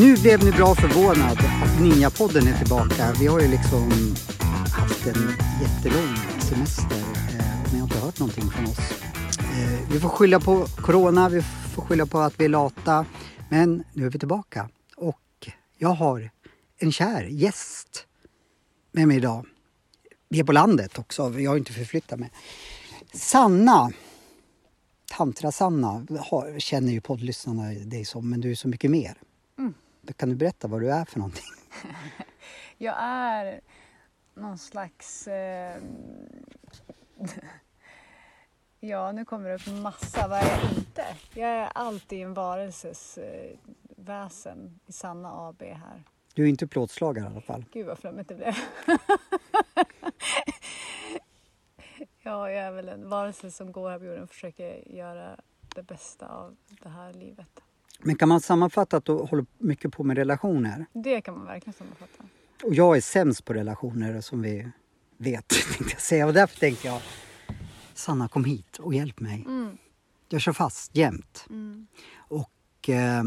Nu blev ni bra förvånad att Ninjapodden är tillbaka. Vi har ju liksom haft en jättelång semester eh, men jag har inte hört någonting från oss. Eh, vi får skylla på Corona, vi får skylla på att vi är lata. Men nu är vi tillbaka och jag har en kär gäst med mig idag. Vi är på landet också, jag har inte förflyttat mig. Sanna, Tantra-Sanna, känner ju poddlyssnarna dig som, men du är så mycket mer. Kan du berätta vad du är för någonting? Jag är någon slags... Eh, ja, nu kommer det upp massa. Vad är jag inte? Jag är alltid en varelses eh, väsen i Sanna AB här. Du är inte plåtslagare i alla fall. Gud vad flummigt det blev. ja, jag är väl en varelse som går här på jorden och försöker göra det bästa av det här livet. Men kan man sammanfatta att du håller mycket på med relationer? Det kan man verkligen sammanfatta. Och jag är sämst på relationer som vi vet, tänkte jag säga. Och därför tänkte jag, Sanna kom hit och hjälp mig. Mm. Jag kör fast jämt. Mm. Och eh,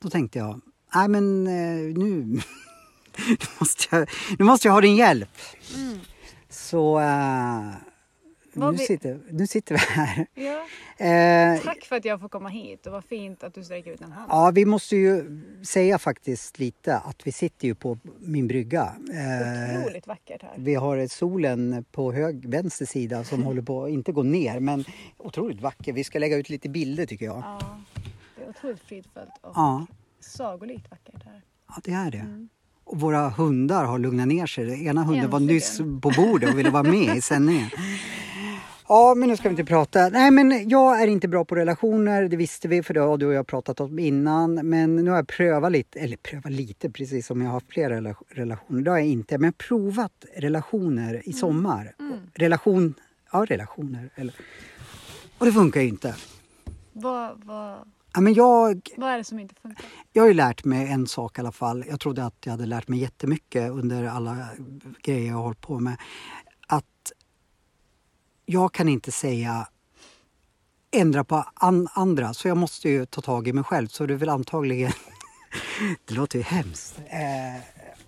då tänkte jag, nej men eh, nu, nu, måste jag, nu måste jag ha din hjälp. Mm. Så eh, nu, vi- sitter, nu sitter vi här. Ja. Eh, Tack för att jag får komma hit och vad fint att du sträcker ut en hand. Ja, vi måste ju säga faktiskt lite att vi sitter ju på min brygga. Eh, Otroligt vackert här. vi har solen på hög, vänster sida som håller på att inte gå ner, men otroligt vacker. Vi ska lägga ut lite bilder tycker jag. Ja, det är otroligt fridfullt och Ja, sagolikt vackert här. ja det är det. Mm. Och våra hundar har lugnat ner sig. Den ena hunden var nyss Äntligen. på bordet och ville vara med i sändningen. Ja, men nu ska vi inte prata. Nej, men jag är inte bra på relationer. Det visste vi, för det har du och jag pratat om innan. Men nu har jag prövat lite, eller prövat lite precis som jag har haft flera rela- relationer. Det har jag inte, men jag har provat relationer i sommar. Relation, ja relationer. Eller, och det funkar ju inte. Vad, vad, Ja, men jag, vad är det som inte funkar? jag har ju lärt mig en sak i alla fall. Jag trodde att jag hade lärt mig jättemycket under alla grejer jag har hållit på med. Jag kan inte säga ändra på an- andra, så jag måste ju ta tag i mig själv. Så det är väl antagligen... det låter ju hemskt. Eh,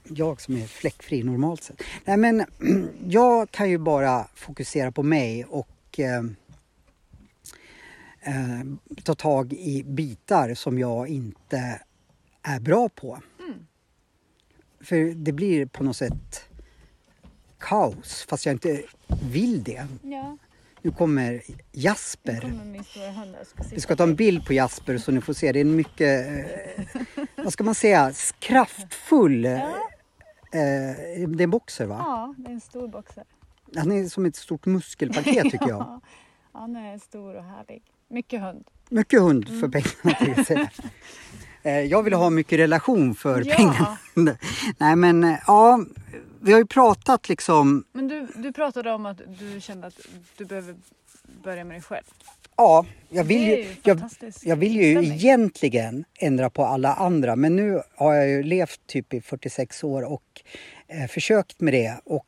jag som är fläckfri normalt sett. Nej, men jag kan ju bara fokusera på mig och eh, eh, ta tag i bitar som jag inte är bra på. För det blir på något sätt kaos fast jag inte vill det. Ja, Nu kommer nu Jasper. kommer min stora hund och ska Vi ska ta en bild på Jasper så ni får se. Det är en mycket, eh, vad ska man säga, kraftfull... Eh, det är en boxer va? Ja, det är en stor boxer. Han är som ett stort muskelpaket tycker jag. Ja, han är stor och härlig. Mycket hund. Mycket hund för pengarna tänkte jag säga. Eh, Jag vill ha mycket relation för Ja. pengarna. Nej men eh, ja, vi har ju pratat liksom, Men du, du pratade om att du kände att du behöver börja med dig själv. ja, jag vill Det ju, ju jag, jag vill ju egentligen ändra på alla andra men nu har jag ju levt typ i 46 år och eh, försökt med det och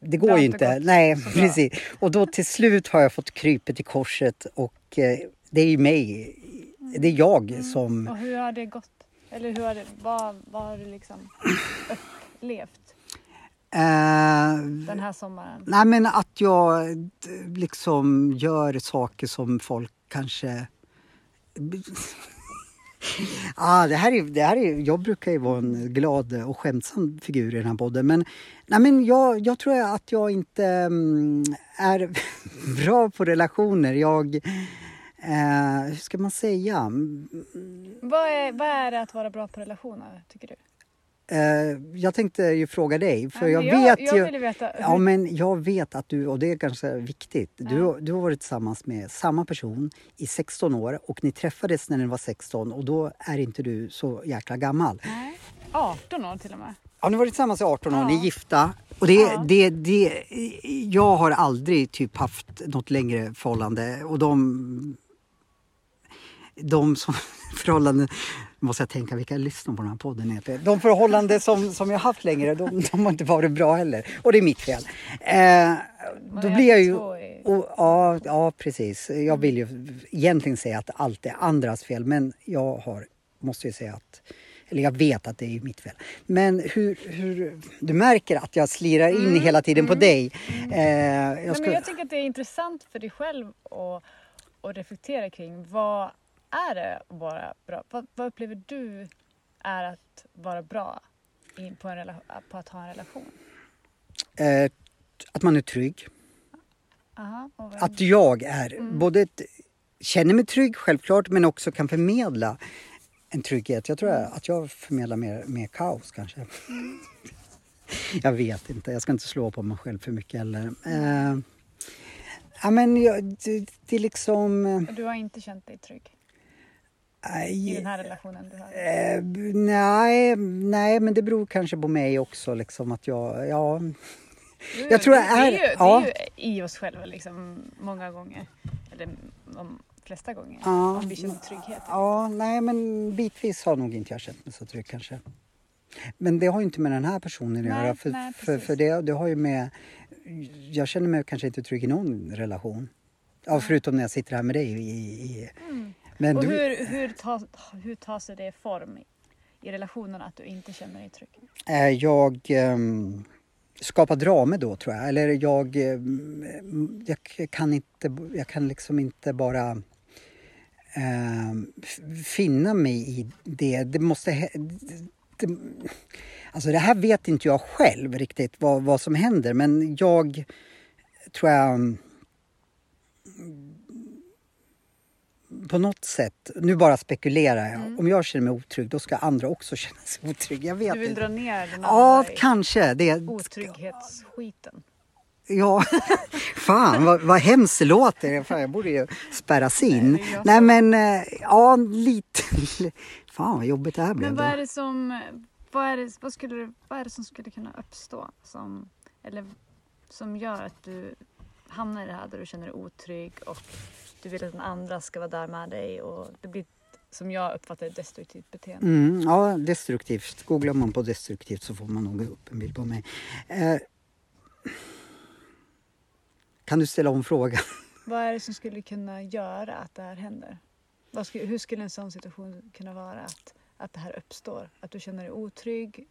det går har ju inte gått Nej, så precis. Och då till slut har jag fått krypet i korset och eh, det är ju mig, det är jag Mm. som Och hur har det gått? Eller hur har det, vad, vad har du liksom upplevt den här sommaren? Nej men att jag liksom gör saker som folk kanske... ah, det här är, det här är, jag brukar ju vara en glad och skämtsam figur i den här podden men, nej, men jag, jag tror att jag inte mm, är bra på relationer. Jag... Eh, hur ska man säga? Mm, Vad är, vad är det att vara bra på relationer, tycker du? Eh, jag tänkte ju fråga dig, för Ja, jag, jag- vet jag ju... ville veta Ja, men jag vet att du, och det är ganska viktigt, du, du har varit tillsammans med samma person i 16 år och ni träffades när ni var 16 och då är inte du så jäkla gammal. Nej. 18 år till och med. Ja, ni har varit tillsammans i 18 år, Ja. ni är gifta. Och det, Ja. det, det, jag har aldrig typ haft något längre förhållande och de de som förhållanden, måste jag tänka vilka lyssnar på den här podden egentligen. De förhållanden som, som jag haft längre, de, de har inte varit bra heller. Och det är mitt fel. Eh, då blir jag ju... Och, ja, ja, precis. Jag vill ju egentligen säga att allt är andras fel, men jag har, måste ju säga att eller jag vet att det är mitt fel. Men hur, hur du märker att jag slirar in mm, hela tiden mm, på dig. Mm. Eh, jag, ska... men jag tycker att det är intressant för dig själv att, att reflektera kring vad är det att vara bra? Vad, vad upplever du är att vara bra in på, en på att ha en relation? Eh, att man är trygg. Aha, att jag är mm. både känner mig trygg självklart men också kan förmedla en trygghet. Jag tror mm. att jag förmedlar mer, mer kaos kanske. Mm. jag vet inte, jag ska inte slå på mig själv för mycket heller. Eh, ja, men jag, det, det är liksom... Eh, du har inte känt dig trygg? I den här relationen du har? Eh, nej, nej, men det beror kanske på mig också. Liksom, att jag, ja, du, jag tror det, är, det är ju, ja. det är ju i oss själva liksom, många gånger. Eller de flesta gånger. Ja, om vi känner trygghet. Ja, nej men bitvis har nog inte jag känt mig så trygg kanske. Men det har ju inte med den här personen att göra. För, nej, för, för det, det har ju med... Jag känner mig kanske inte trygg i någon relation. Ja, förutom när jag sitter här med dig. I, i, mm. Men och du... hur, hur, tar, hur tar sig det form i relationen att du inte känner dig trygg? Eh, jag um, skapar drama då tror jag. Eller jag, um, jag kan inte, jag kan liksom inte bara um, finna mig i det. Det måste... Det, alltså det här vet inte jag själv riktigt vad, vad som händer men jag tror jag på något sätt, nu bara spekulerar jag, mm. om jag känner mig otrygg då ska andra också känna sig otrygga. Jag vet du vill inte. dra ner den Ja, kanske. Det. Otrygghetsskiten. Ja, fan vad, vad hemskt det låter. Fan, jag borde ju spärras in. Nej, Nej men, eh, ja lite. Fan vad jobbigt det här blev. Men vad är det som, vad är det, vad skulle, vad är det som skulle kunna uppstå som, eller, som gör att du hamnar i det här där du känner dig otrygg och du vill att den andra ska vara där med dig och det blir som jag uppfattar det destruktivt beteende. Mm, ja, destruktivt. Googlar man på destruktivt så får man nog upp en bild på mig. Eh, kan du ställa om frågan? Vad är det som skulle kunna göra att det här händer? Skulle, hur skulle en sån situation kunna vara att, att det här uppstår? Att du känner dig otrygg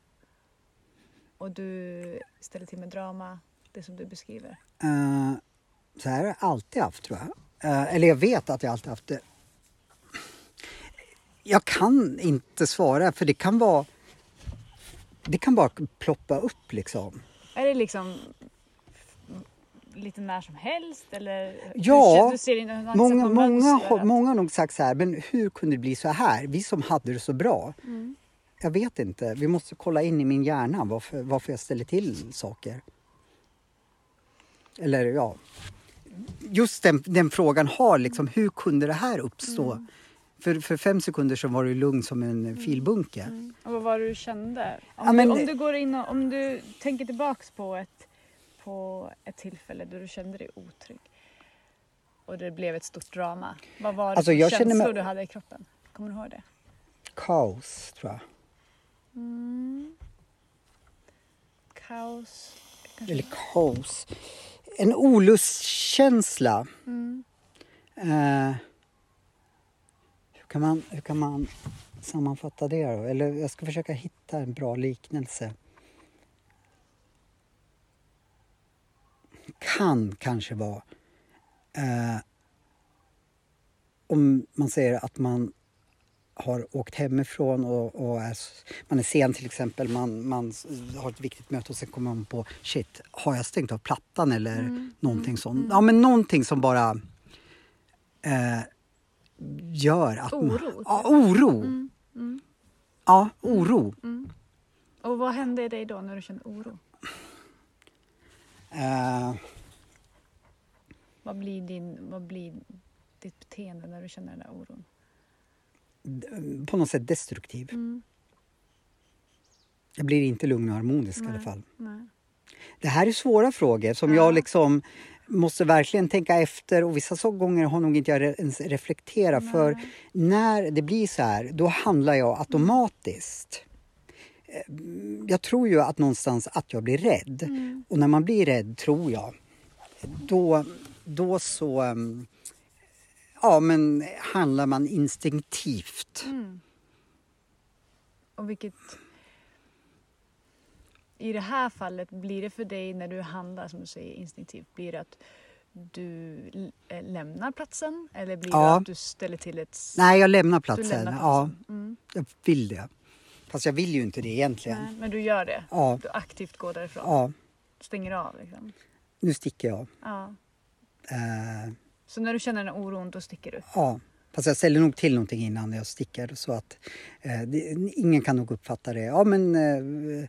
och du ställer till med drama, det som du beskriver? Uh, så här har jag alltid haft tror jag. Eh, eller jag vet att jag alltid haft det. Jag kan inte svara för det kan vara... Det kan bara ploppa upp liksom. Är det liksom lite när som helst eller? Ja, du ser, du många, många, många har nog sagt så här, men hur kunde det bli så här? Vi som hade det så bra. Mm. Jag vet inte, vi måste kolla in i min hjärna varför, varför jag ställer till saker. Eller ja, just den, den, frågan har liksom, hur kunde det här uppstå? Mm. För, för fem sekunder så var du lugn som en mm. filbunke. Mm. Och vad var det du kände? Om, ja, men, du, om du går in och, om du tänker tillbaks på ett, på ett tillfälle då du kände dig otrygg och det blev ett stort drama. Vad var det alltså, för känslor mig... du hade i kroppen? Kommer du ihåg det? Kaos, tror jag. Mm. Kaos. Eller kaos en olustkänsla. Mm. Eh, hur, kan man, hur kan man sammanfatta det då? Eller jag ska försöka hitta en bra liknelse. Kan kanske vara eh, om man säger att man har åkt hemifrån och, och är, man är sen till exempel, man, man har ett viktigt möte och sen kommer man på shit, har jag stängt av plattan eller mm. någonting mm. sånt. Ja men någonting som bara eh, gör att oro? Man, ja, oro. Mm. Mm. Ja, oro. Mm. Och vad hände i dig då när du kände oro? Uh, vad, blir din, vad blir ditt beteende när du känner den där oron? På något sätt destruktiv. Mm. Jag blir inte lugn och harmonisk nej, i alla fall. Nej. Det här är svåra frågor som ja. jag liksom måste verkligen tänka efter och vissa så gånger har nog inte jag ens reflekterat för när det blir så här, då handlar jag automatiskt. Eh, Jag tror ju att någonstans att jag blir rädd. Och när man blir rädd, tror jag, då, då så um, ja, men handlar man instinktivt. Och vilket... I det här fallet, blir det för dig när du handlar som du säger instinktivt, blir det att du eh, lämnar platsen eller blir Ja. det att du ställer till ett... Nej, jag lämnar platsen. lämnar Ja, platsen. Mm. jag vill det. Fast jag vill ju inte det egentligen. Nej, men du gör det? Ja, Du aktivt går därifrån? ja, Stänger av liksom? nu sticker jag. Ja. Eh, Så när du känner den oron, då sticker du? ja. Fast jag ställer nog till någonting innan jag sticker så att eh, det, ingen kan nog uppfatta det. Ja, men eh,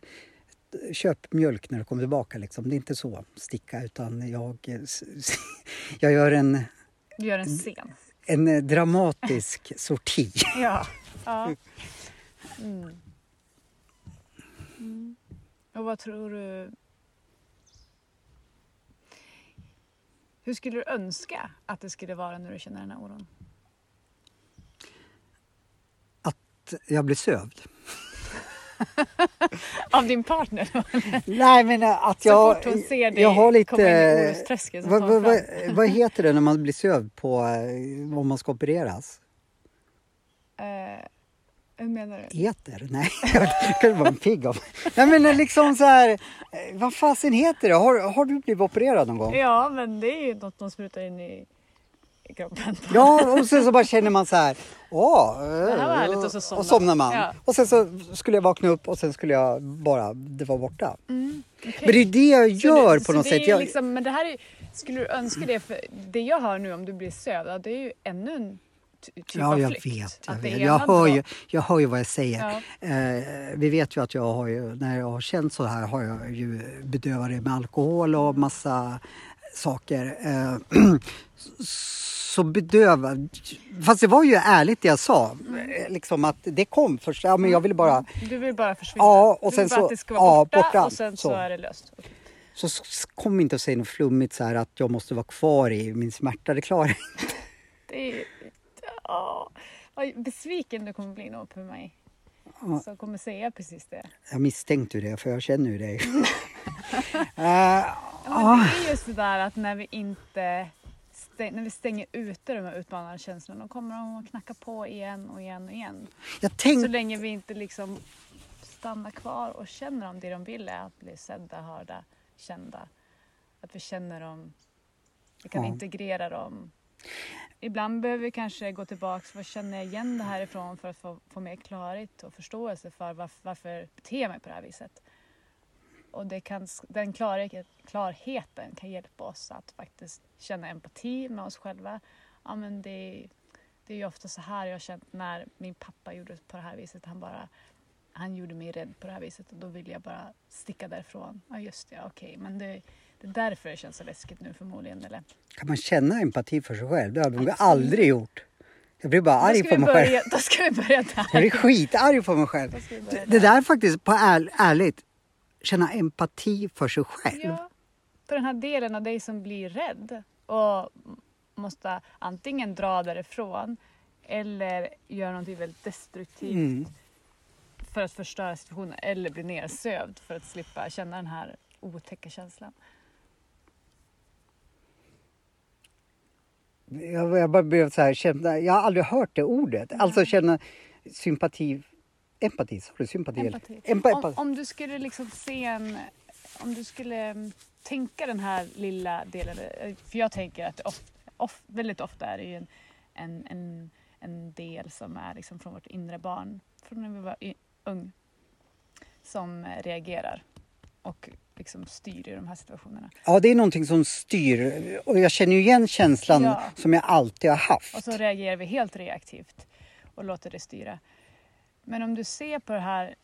köp mjölk när du kommer tillbaka liksom. Det är inte så sticka utan jag, jag gör en, Du gör en scen? en eh, dramatisk sorti. Ja. ja. Mm. Mm. Och vad tror du... Hur skulle du önska att det skulle vara när du känner den här oron? Att jag blir sövd. Av din partner? Nej men att Så jag... fort hon ser dig jag har lite, komma in i orosträsket så vad, vad, vad, heter det när man blir sövd på eh, om man ska opereras? Eh, hur menar du? Eter? Nej, jag kunde vara en pigg av. Nej men eh, liksom så här, eh, vad fasen heter det? Har, har du blivit opererad någon gång? Ja, men det är ju något de sprutar in i kroppen. Ja, och sen så bara känner man så här, åh, Det här var härligt och så somnar och somnar man. Ja. Och sen så skulle jag vakna upp och sen skulle jag bara, det var borta. Mm, okej. Men det är det jag gör det, på något sätt. Jag, liksom, men det här är, skulle du önska det? För det jag hör nu om du blir sövd, det är ju ännu en typ Ja, jag flykt. vet. Jag, vet. Jag, hör ju, jag hör ju vad jag säger. Ja. Eh, vi vet ju att jag har ju, när jag har känt så här har jag ju bedövat det med alkohol och massa saker. Eh, så bedöva... Fast det var ju ärligt det jag sa. Eh, Liksom att det kom först. Ja, men jag ville bara... Du vill bara försvinna? Ja, och du sen vill bara så- att det ska vara ja, borta, borta. och sen så, Så. är det löst? Okej. Så kom inte att säga något flummigt så här att jag måste vara kvar i min smärta. Det klarar jag inte. Det är åh, vad besviken du kommer bli nog på mig. Ja. Som kommer säga precis det. Jag misstänkte ju det för jag känner ju dig. Eh, Ja, men det är just det där att när vi inte när vi stänger ute de här utmanande känslorna, då kommer de att knacka på igen och igen och igen. jag Så länge vi inte liksom stannar kvar och känner om det de vill är att bli sedda, hörda, kända. Att vi känner dem, vi kan Ja. integrera dem. Ibland behöver vi kanske gå tillbaka och känna igen det här ifrån för att få, få mer klarhet och förståelse för varför, varför jag beter mig på det här viset. Och det kan, den klarhet, klarheten kan hjälpa oss att faktiskt känna empati med oss själva. Ja, men det, det är ju ofta så här jag har känt när min pappa gjorde på det här viset. Han bara han gjorde mig rädd på det här viset och då ville jag bara sticka därifrån. Ja just det, okej. Men det, det är därför det känns så läskigt nu förmodligen. Eller? Kan man känna empati för sig själv? Det har jag aldrig gjort. Jag blir bara arg på mig själv. börja, då ska vi börja där. Jag blir skitarg på mig själv. Börja Det där faktiskt, på är, ärligt, känna empati för sig själv. Ja, för den här delen av dig som blir rädd och måste antingen dra därifrån eller göra någonting väldigt destruktivt Mm. för att förstöra situationen eller bli nersövd för att slippa känna den här otäcka känslan. Jag, jag bara blev så här, känna, jag har aldrig hört det ordet. Alltså känna sympati, empati, sa du sympati? Empati. Empa, Om, empati. om du skulle liksom se en... Om du skulle mm, tänka den här lilla delen. eh, För jag tänker att of, of, väldigt ofta är det ju en, en, en, en del som är liksom från vårt inre barn, från när vi var y- ung, som reagerar och liksom styr i de här situationerna. Ja, det är någonting som styr och jag känner ju igen känslan Ja. som jag alltid har haft. Och så reagerar vi helt reaktivt och låter det styra. Men om du ser på här,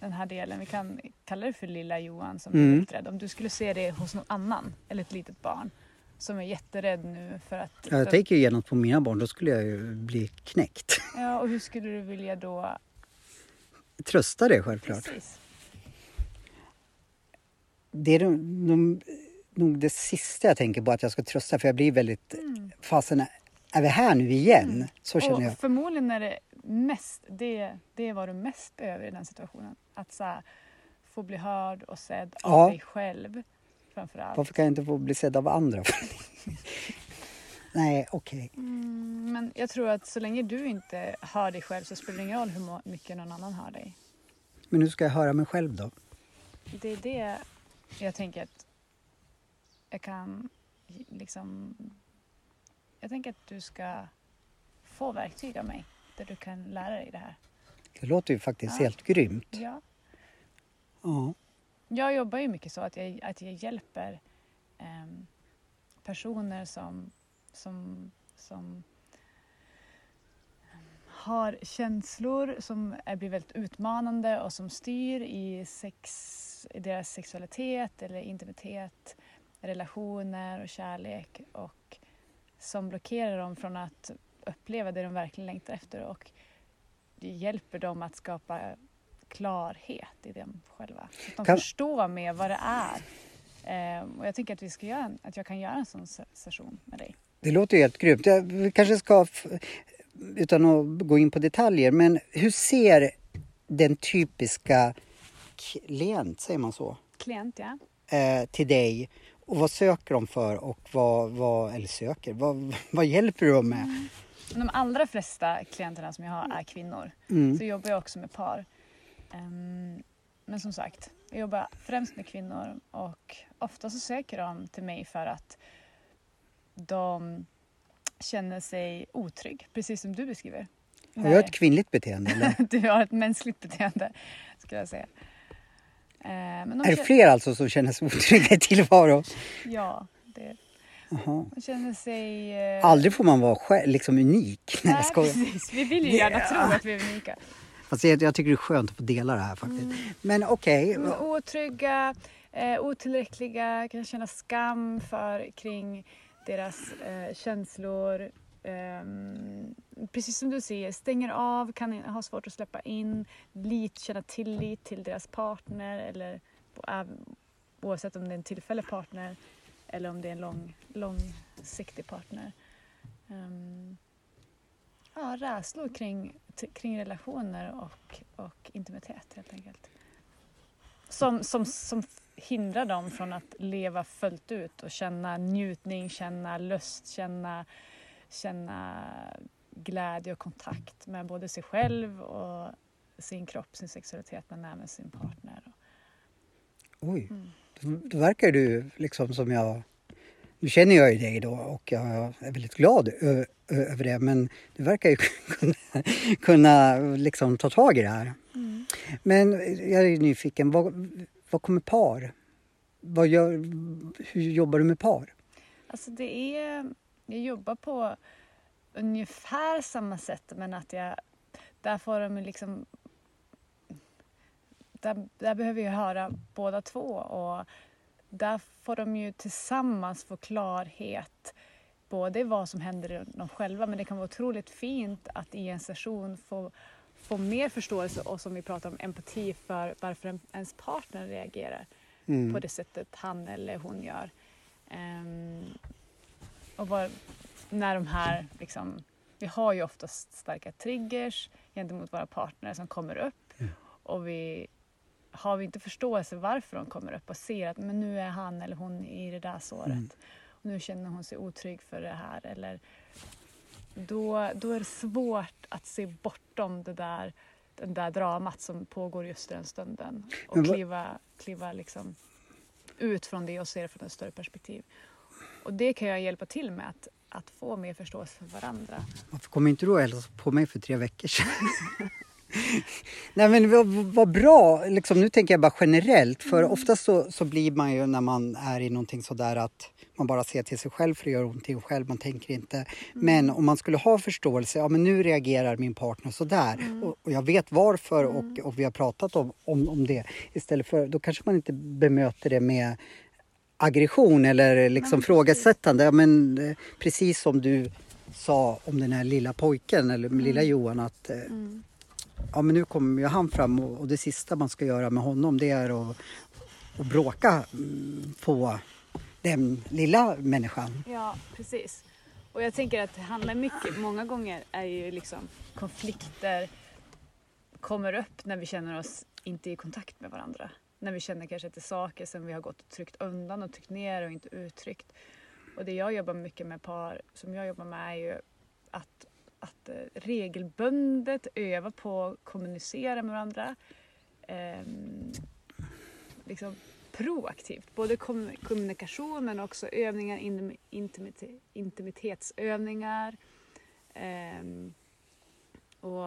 den här delen, vi kan kalla det för lilla Johan som Mm. är rädd. Om du skulle se det hos någon annan, eller ett litet barn, som är jätterädd nu för att... Ja, jag tänker ju genast på mina barn, då skulle jag ju bli knäckt. Ja, och hur skulle du vilja då... Trösta det självklart. Precis. Det är de, nog det sista jag tänker på att jag ska trösta för jag blir väldigt fasen är vi här nu igen? Så känner och jag. förmodligen är det mest, det, det är vad du mest behöver i den situationen. Att så här, få bli hörd och sedd av Ja. dig själv framförallt. Varför kan jag inte få bli sedd av andra? Nej, okej. Mm, men jag tror att så länge du inte hör dig själv så spelar det ingen roll hur mycket någon annan hör dig. Men nu ska jag höra mig själv då. Det är det jag tänker att jag kan liksom... Jag tänker att du ska få verktyg av mig där du kan lära dig det här. Det låter ju faktiskt Ja. helt grymt. Ja. Ja. Jag jobbar ju mycket så att jag, att jag hjälper ehm, personer som, som, som har känslor som är, blir väldigt utmanande och som styr i, sex, i deras sexualitet eller intimitet, relationer och kärlek och som blockerar dem från att uppleva det de verkligen längtar efter och det hjälper dem att skapa klarhet i dem själva. Så att de Kan- förstår mer vad det är. Ehm, och jag tänker att, vi ska göra, en- att jag kan göra en sån se- session med dig. Det låter ju helt grymt. Jag, vi kanske ska, utan att gå in på detaljer, men hur ser den typiska klient, säger man så, Klient, ja. eh, till dig? Och vad söker de för och vad, vad eller söker, vad, vad hjälper du dem med? De allra flesta klienterna som jag har är kvinnor. Mm. Så jobbar jag också med par. Ehm, men som sagt, jag jobbar främst med kvinnor och ofta så söker de till mig för att de känner sig otrygg, precis som du beskriver. Har jag ett kvinnligt beteende? Eller? du har ett mänskligt beteende, skulle jag säga. Men de Är det fler alltså som känner sig otrygga i tillvaron? Ja, det, Jaha. de känner sig... eh, Aldrig får man vara själv, liksom unik. Nej, jag precis. Vi vill ju Det- gärna tro att vi är unika. Fast jag, jag tycker det är skönt att få dela det här faktiskt. Men okej, De är otrygga, eh, otillräckliga, kan känna skam för, kring deras eh, känslor. Ehm, precis som du säger, stänger av, kan ha svårt att släppa in, lit, känna tillit till deras partner eller oavsett om det är en tillfällig partner eller om det är en lång, långsiktig partner. Um, ja, rädslor kring, kring relationer och, och intimitet helt enkelt. Som, som, som hindrar dem från att leva fullt ut och känna njutning, känna lust, känna, känna glädje och kontakt med både sig själv och sin kropp, sin sexualitet men även sin partner. oj. Mm. Då, verkar du liksom som jag... Nu känner jag ju dig då och jag är väldigt glad över det men du verkar ju kunna, kunna liksom ta tag i det här. Mm. Men jag är nyfiken, vad, vad kommer par? Vad gör, hur jobbar du med par? Alltså det är, jag jobbar på ungefär samma sätt men att jag, där får de liksom, där, där behöver jag höra båda två och där får de ju tillsammans få klarhet både i vad som händer i dem själva men det kan vara otroligt fint att i en session få, få mer förståelse och som vi pratar om empati för varför en- ens partner reagerar Mm. på det sättet han eller hon gör. Ehm, och var, när de här, liksom, vi har ju oftast starka triggers gentemot våra partner som kommer upp. Och vi har vi inte förståelse varför de kommer upp och ser att men nu är han eller hon i det där såret. Mm. och nu känner hon sig otrygg för det här. Eller då, då är det svårt att se bortom det där, den där dramat som pågår just i den stunden. Och kliva, kliva liksom ut från det och se det från ett större perspektiv. Och det kan jag hjälpa till med, att, att få mer förståelse för varandra. Varför kom inte du och hälsade på mig för tre veckor sedan? Nej men vad, vad bra, liksom, nu tänker jag bara generellt för oftast så, så blir man ju när man är i någonting sådär att man bara ser till sig själv för det gör ont i en själv, man tänker inte. Men om man skulle ha förståelse, ja men nu reagerar min partner sådär. Och, och jag vet varför och, och vi har pratat om, om, om det. Istället för, då kanske man inte bemöter det med aggression eller liksom frågasättande. Ja, men, eh, precis som du sa om den här lilla pojken eller lilla Johan att eh, ja, men nu kommer ju han fram och, och det sista man ska göra med honom det är att, att bråka mm, på den lilla människan. Ja, precis. Och jag tänker att det handlar mycket, många gånger är ju liksom konflikter kommer upp när vi känner oss inte i kontakt med varandra. När vi känner kanske att det är saker som vi har gått och tryckt undan och tryckt ner och inte uttryckt. Och det jag jobbar mycket med par som jag jobbar med är ju att, att eh, regelbundet öva på att kommunicera med varandra. Ehm, liksom proaktivt, både kom, kommunikation men också övningar, intimit, intimitetsövningar. Ehm, och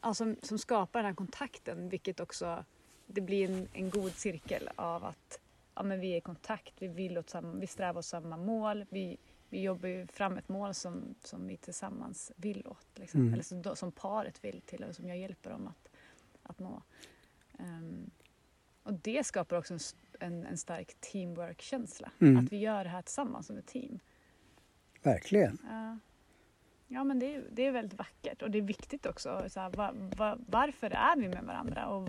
alltså, som skapar den här kontakten vilket också det blir en, en god cirkel av att ja, men vi är i kontakt, vi, vill åt samma, vi strävar åt samma mål, vi, vi jobbar fram ett mål som, som vi tillsammans vill åt. Liksom. Mm. Eller som, som paret vill till och som jag hjälper dem att, att nå. Um, och det skapar också en, en, en stark teamwork-känsla. Mm. Att vi gör det här tillsammans som ett team. Verkligen. Ja. Ja men det är, det är väldigt vackert och det är viktigt också. Så här, va, va, varför är vi med varandra och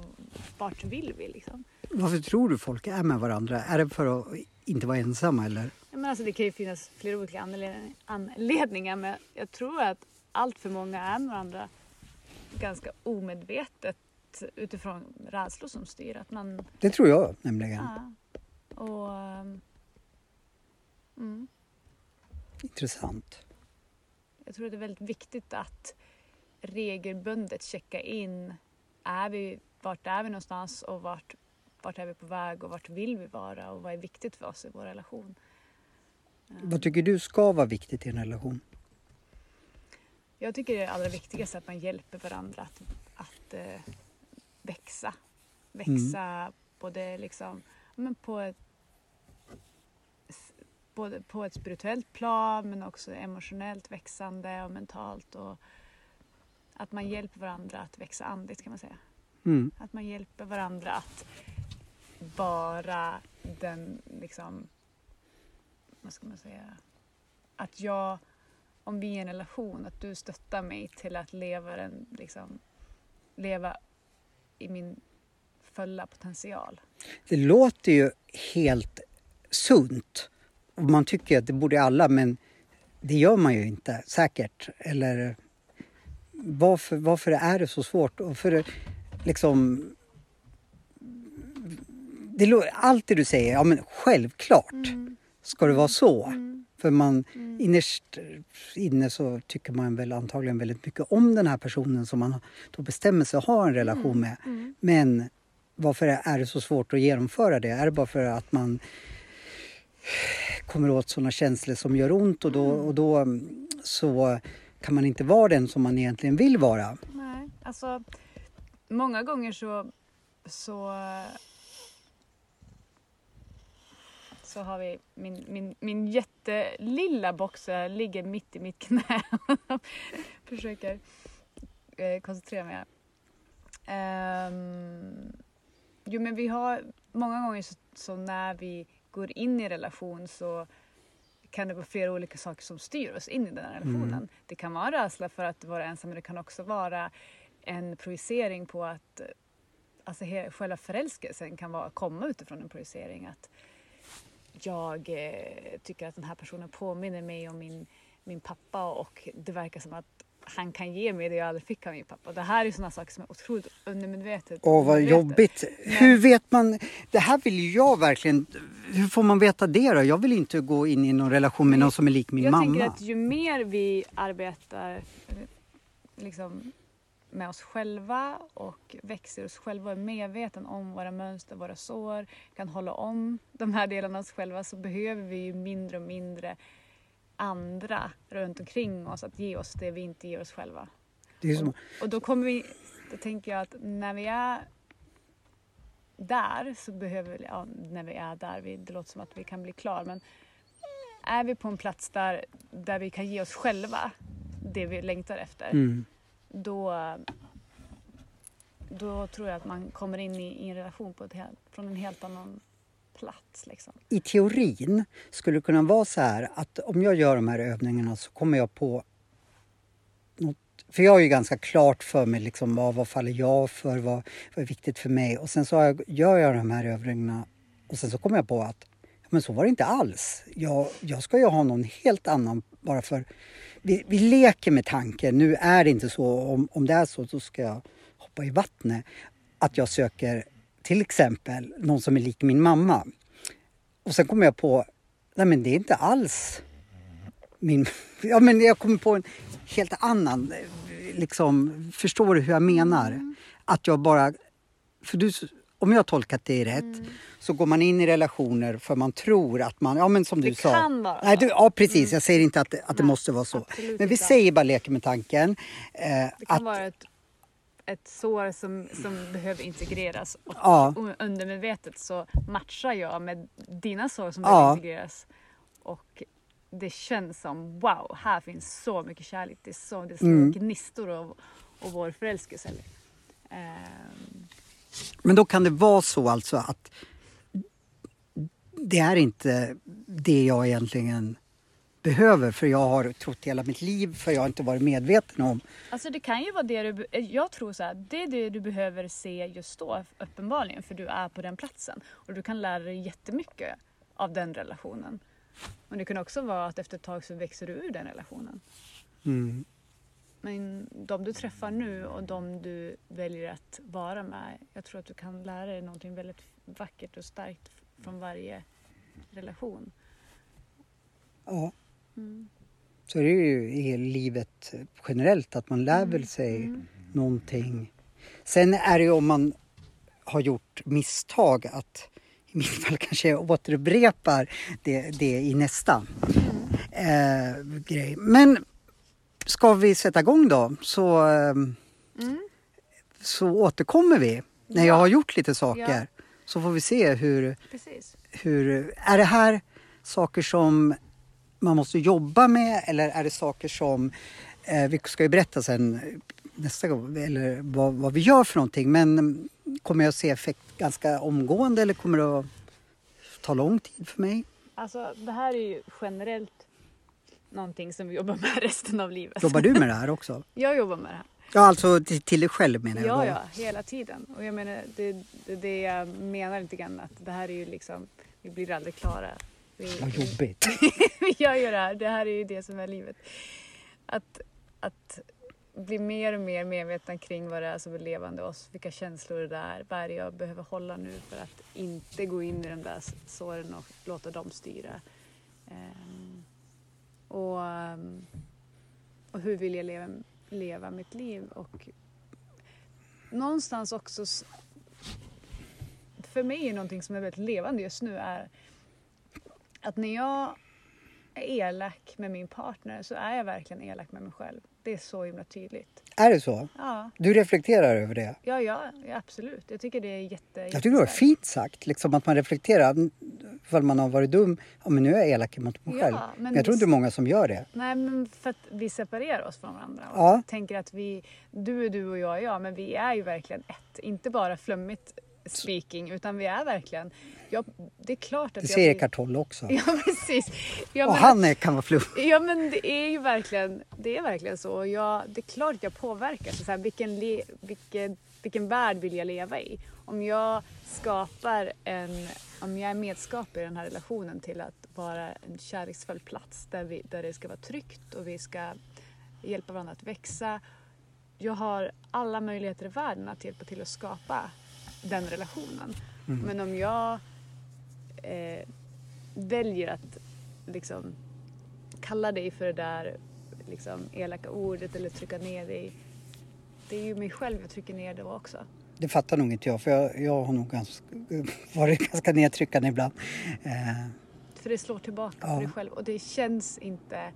vart vill vi liksom? Varför tror du folk är med varandra? Är det för att inte vara ensamma eller? Ja, men alltså, det kan ju finnas flera olika anledning- anledningar men jag tror att allt för många är med varandra ganska omedvetet utifrån rädslor som styr. Att man, Det tror jag nämligen. ja, och, mm. Intressant. Jag tror att det är väldigt viktigt att regelbundet checka in. Är vi, vart är vi någonstans och vart, vart är vi på väg och vart vill vi vara och vad är viktigt för oss i vår relation? Vad tycker du ska vara viktigt i en relation? Jag tycker det är allra viktigaste att man hjälper varandra att, att eh, växa. Växa både liksom, men på, ett, både på ett spirituellt plan men också emotionellt växande och mentalt. Och att man hjälper varandra att växa andligt kan man säga. Mm. Att man hjälper varandra att vara den, liksom, vad ska man säga, att jag, om vi är i en relation, att du stöttar mig till att leva, den, liksom, leva i min fulla potential. Det låter ju helt sunt. Och man tycker att det borde alla, men det gör man ju inte säkert. Eller varför, varför är det så svårt? Och för liksom... Det, allt det du säger, ja men självklart ska det vara så. Mm. För man innerst inne så tycker man väl antagligen väldigt mycket om den här personen som man då bestämmer sig att ha en relation med. Mm. Men varför är det så svårt att genomföra det? Är det bara för att man kommer åt sådana känslor som gör ont och då, och då mm, så kan man inte vara den som man egentligen vill vara? Nej, alltså många gånger så, så så har vi min, min, min jättelilla boxer ligger mitt i mitt knä. Försöker eh, koncentrera mig. Ehm, jo men vi har många gånger så, så när vi går in i relation så kan det vara flera olika saker som styr oss in i den här relationen. Det kan vara rädsla för att vara ensam men det kan också vara en projicering på att alltså själva förälskelsen kan vara, komma utifrån en projicering. Att jag eh, tycker att den här personen påminner mig om min, min pappa och det verkar som att han kan ge mig det jag aldrig fick av min pappa. Det här är sådana saker som är otroligt undermedvetet. Åh, vad jobbigt. Hur vet man? Det här vill ju jag verkligen... Hur får man veta det då? Jag vill inte gå in i någon relation med någon som är lik min jag mamma. tänker att ju mer vi arbetar liksom, med oss själva och växer oss själva och är medveten om våra mönster, våra sår, kan hålla om de här delarna av oss själva så behöver vi ju mindre och mindre andra runt omkring oss att ge oss det vi inte ger oss själva. Och, och då kommer vi, då tänker jag att när vi är där så behöver vi, ja när vi är där, vi, det låter som att vi kan bli klar men är vi på en plats där, där vi kan ge oss själva det vi längtar efter mm. då, då tror jag att man kommer in i, i en relation på ett helt, från en helt annan plats. Liksom. I teorin skulle det kunna vara så här att om jag gör de här övningarna så kommer jag på något för jag har ju ganska klart för mig liksom, vad, vad faller jag för, vad, vad är viktigt för mig. Och sen så jag, gör jag de här övningarna och sen så kommer jag på att Men så var det inte alls. Jag, jag ska ju ha någon helt annan bara för... Vi, vi leker med tanken. Nu är det inte så. Om, om det är så, så ska jag hoppa i vattnet. Att jag söker till exempel någon som är lik min mamma. Och sen kommer jag på, nej men det är inte alls min... Ja men jag kommer på en helt annan, liksom, förstår du hur jag menar? Att jag bara... För du, om jag har tolkat det rätt så går man in i relationer för man tror att man, ja men som du Det sa. kan vara Nej, du, ja precis, jag säger inte att, det- att det Nej, måste vara så. Men vi inte. säger bara leker med tanken. Eh, Det kan att, vara ett, ett sår som, som behöver integreras och Ja. undermedvetet så matchar jag med dina sår som Ja. behöver integreras. Och det känns som wow, här finns så mycket kärlek. Det är så det är små Mm. gnistor av, av vår förälskelse. Ehm, Men då kan det vara så alltså att det är inte det jag egentligen behöver för jag har trott hela mitt liv för jag har inte varit medveten om. Alltså det kan ju vara det du, eh, jag tror så här, det är det du behöver se just då uppenbarligen för du är på den platsen och du kan lära dig jättemycket av den relationen. Men det kan också vara att efter ett tag så växer du ur den relationen. Mm. Men de du träffar nu och de du väljer att vara med, jag tror att du kan lära dig någonting väldigt vackert och starkt från varje relation. Ja, Mm. så är det ju i livet generellt att man lär väl sig Mm. någonting. Sen är det ju om man har gjort misstag att i mitt fall kanske jag återupprepar det, det i nästa eh, grej. Men ska vi sätta igång då så, eh, Mm. så återkommer vi när jag Ja. har gjort lite saker. Ja. Så får vi se hur, Precis. hur... Är det här saker som man måste jobba med eller är det saker som... Eh, vi ska ju berätta sen nästa gång eller vad, vad vi gör för någonting men mm, kommer jag se effekt ganska omgående eller kommer det att ta lång tid för mig? Alltså det här är ju generellt någonting som vi jobbar med resten av livet. Jobbar du med det här också? Jag jobbar med det här. Ja, alltså till, till dig själv menar jag Ja, ja, hela tiden. Och jag menar, det, det, det jag menar lite grann att det här är ju liksom, vi blir aldrig klara. Vi, Vad jobbigt. vi gör ju det här, det här är ju det som är livet. Att, att bli mer och mer medvetna kring vad det är som är levande oss, vilka känslor det är, vad är det jag behöver hålla nu för att inte gå in i de där såren och låta dem styra. Ehm, och, ehm, och hur vill jag leva, leva mitt liv? Och någonstans också, för mig är någonting som är väldigt levande just nu är att när jag är elak med min partner så är jag verkligen elak med mig själv. Det är så himla tydligt. Är det så? Ja, Du reflekterar över det? ja, ja, absolut. Jag tycker det är jätte, Jag tycker det var fint sagt, liksom att man reflekterar. Ifall man har varit dum, ja men nu är jag elak mot mig Ja, själv. men Men jag tror inte det är många som gör det. Nej, men för att vi separerar oss från varandra. Och Ja. tänker att vi, du är du och jag är jag, men vi är ju verkligen ett. Inte bara flummigt speaking, utan vi är verkligen... Ja, det är klart att Det jag blir- Eckart Tolle också. Ja, precis. Ja, och men- han är, kan vara flummig. Ja men det är ju verkligen, det är verkligen så. Jag, det är klart att jag påverkas. Så här, vilken, le, vilken, vilken värld vill jag leva i? Om jag skapar en, om jag är medskapare i den här relationen till att vara en kärleksfull plats där, vi, där det ska vara tryggt och vi ska hjälpa varandra att växa. Jag har alla möjligheter i världen att hjälpa till att skapa den relationen. Men om jag eh, väljer att liksom kalla dig för det där liksom, elaka ordet eller trycka ner dig. Det är ju mig själv jag trycker ner då också. Det fattar nog inte jag för jag, jag har nog ganska, varit ganska nedtryckande ibland. Eh, För det slår tillbaka Ja. på dig själv och det känns inte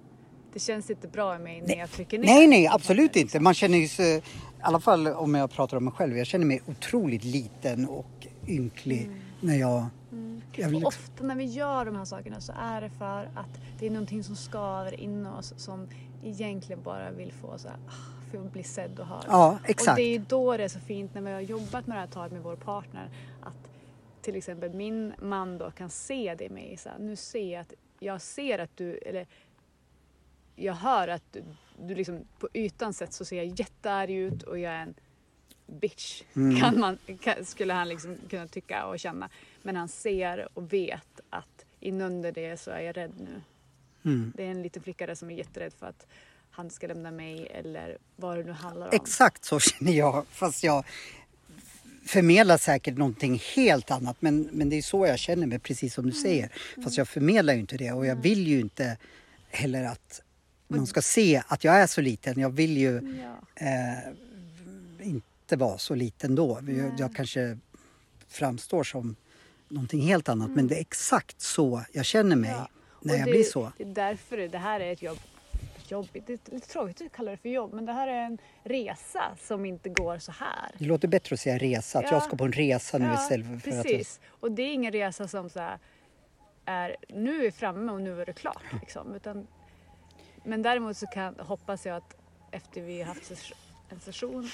det känns inte bra i mig när Nej. jag trycker ner. nej, nej, absolut inte. Man känner ju sig, i alla fall om jag pratar om mig själv, jag känner mig otroligt liten och ynklig när jag... Och liksom, ofta när vi gör de här sakerna så är det för att det är någonting som skaver in oss som egentligen bara vill få så här, ah, för att bli sedd och hörd. ja, Och exakt. det är ju då det är så fint när vi har jobbat med det här taget med vår partner att till exempel min man då kan se det i mig. Så här, nu ser jag att jag ser att du, eller jag hör att du, du liksom på ytan sett så ser jag jättearg ut och jag är en bitch. Mm. Kan man, kan, skulle han liksom kunna tycka och känna. Men han ser och vet att inunder det så är jag rädd nu. Mm. Det är en liten flicka där som är jätterädd för att han ska lämna mig eller vad det nu handlar om. Exakt så känner jag, fast jag förmedlar säkert någonting helt annat. Men, men det är så jag känner mig, precis som du säger. Fast jag förmedlar ju inte det och jag vill ju inte heller att någon ska se att jag är så liten. Jag vill ju Ja. eh, inte vara så liten då. Jag, jag kanske framstår som någonting helt annat men det är exakt så jag känner mig Ja. när jag det, blir så. Det är därför det här är ett jobb. Jobbigt, det är lite tråkigt att kalla det för jobb men det här är en resa som inte går så här. Det låter bättre att säga resa, att Ja. jag ska på en resa nu Ja, istället för att... precis. Och det är ingen resa som så är nu är vi framme och nu är det klart. Liksom. Utan, men däremot så kan, hoppas jag att efter vi har haft en session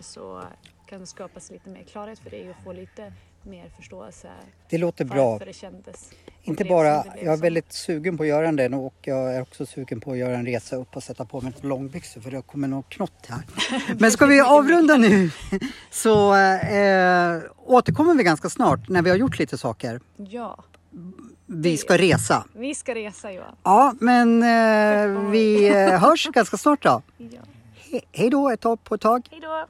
så kan det skapas lite mer klarhet för dig och få lite mer förståelse Det låter bra. det kändes. Inte bara, jag är väldigt sugen på att göra den och jag är också sugen på att göra en resa upp och sätta på mig ett långbyxor för det kommer nog knott här. Men ska vi avrunda nu så eh, återkommer vi ganska snart när vi har gjort lite saker. Ja, Vi ska resa. vi ska resa Johan. Ja, men eh, vi eh, hörs ganska snart då. Ja. He- hej då ett tag på ett tag. Hej då!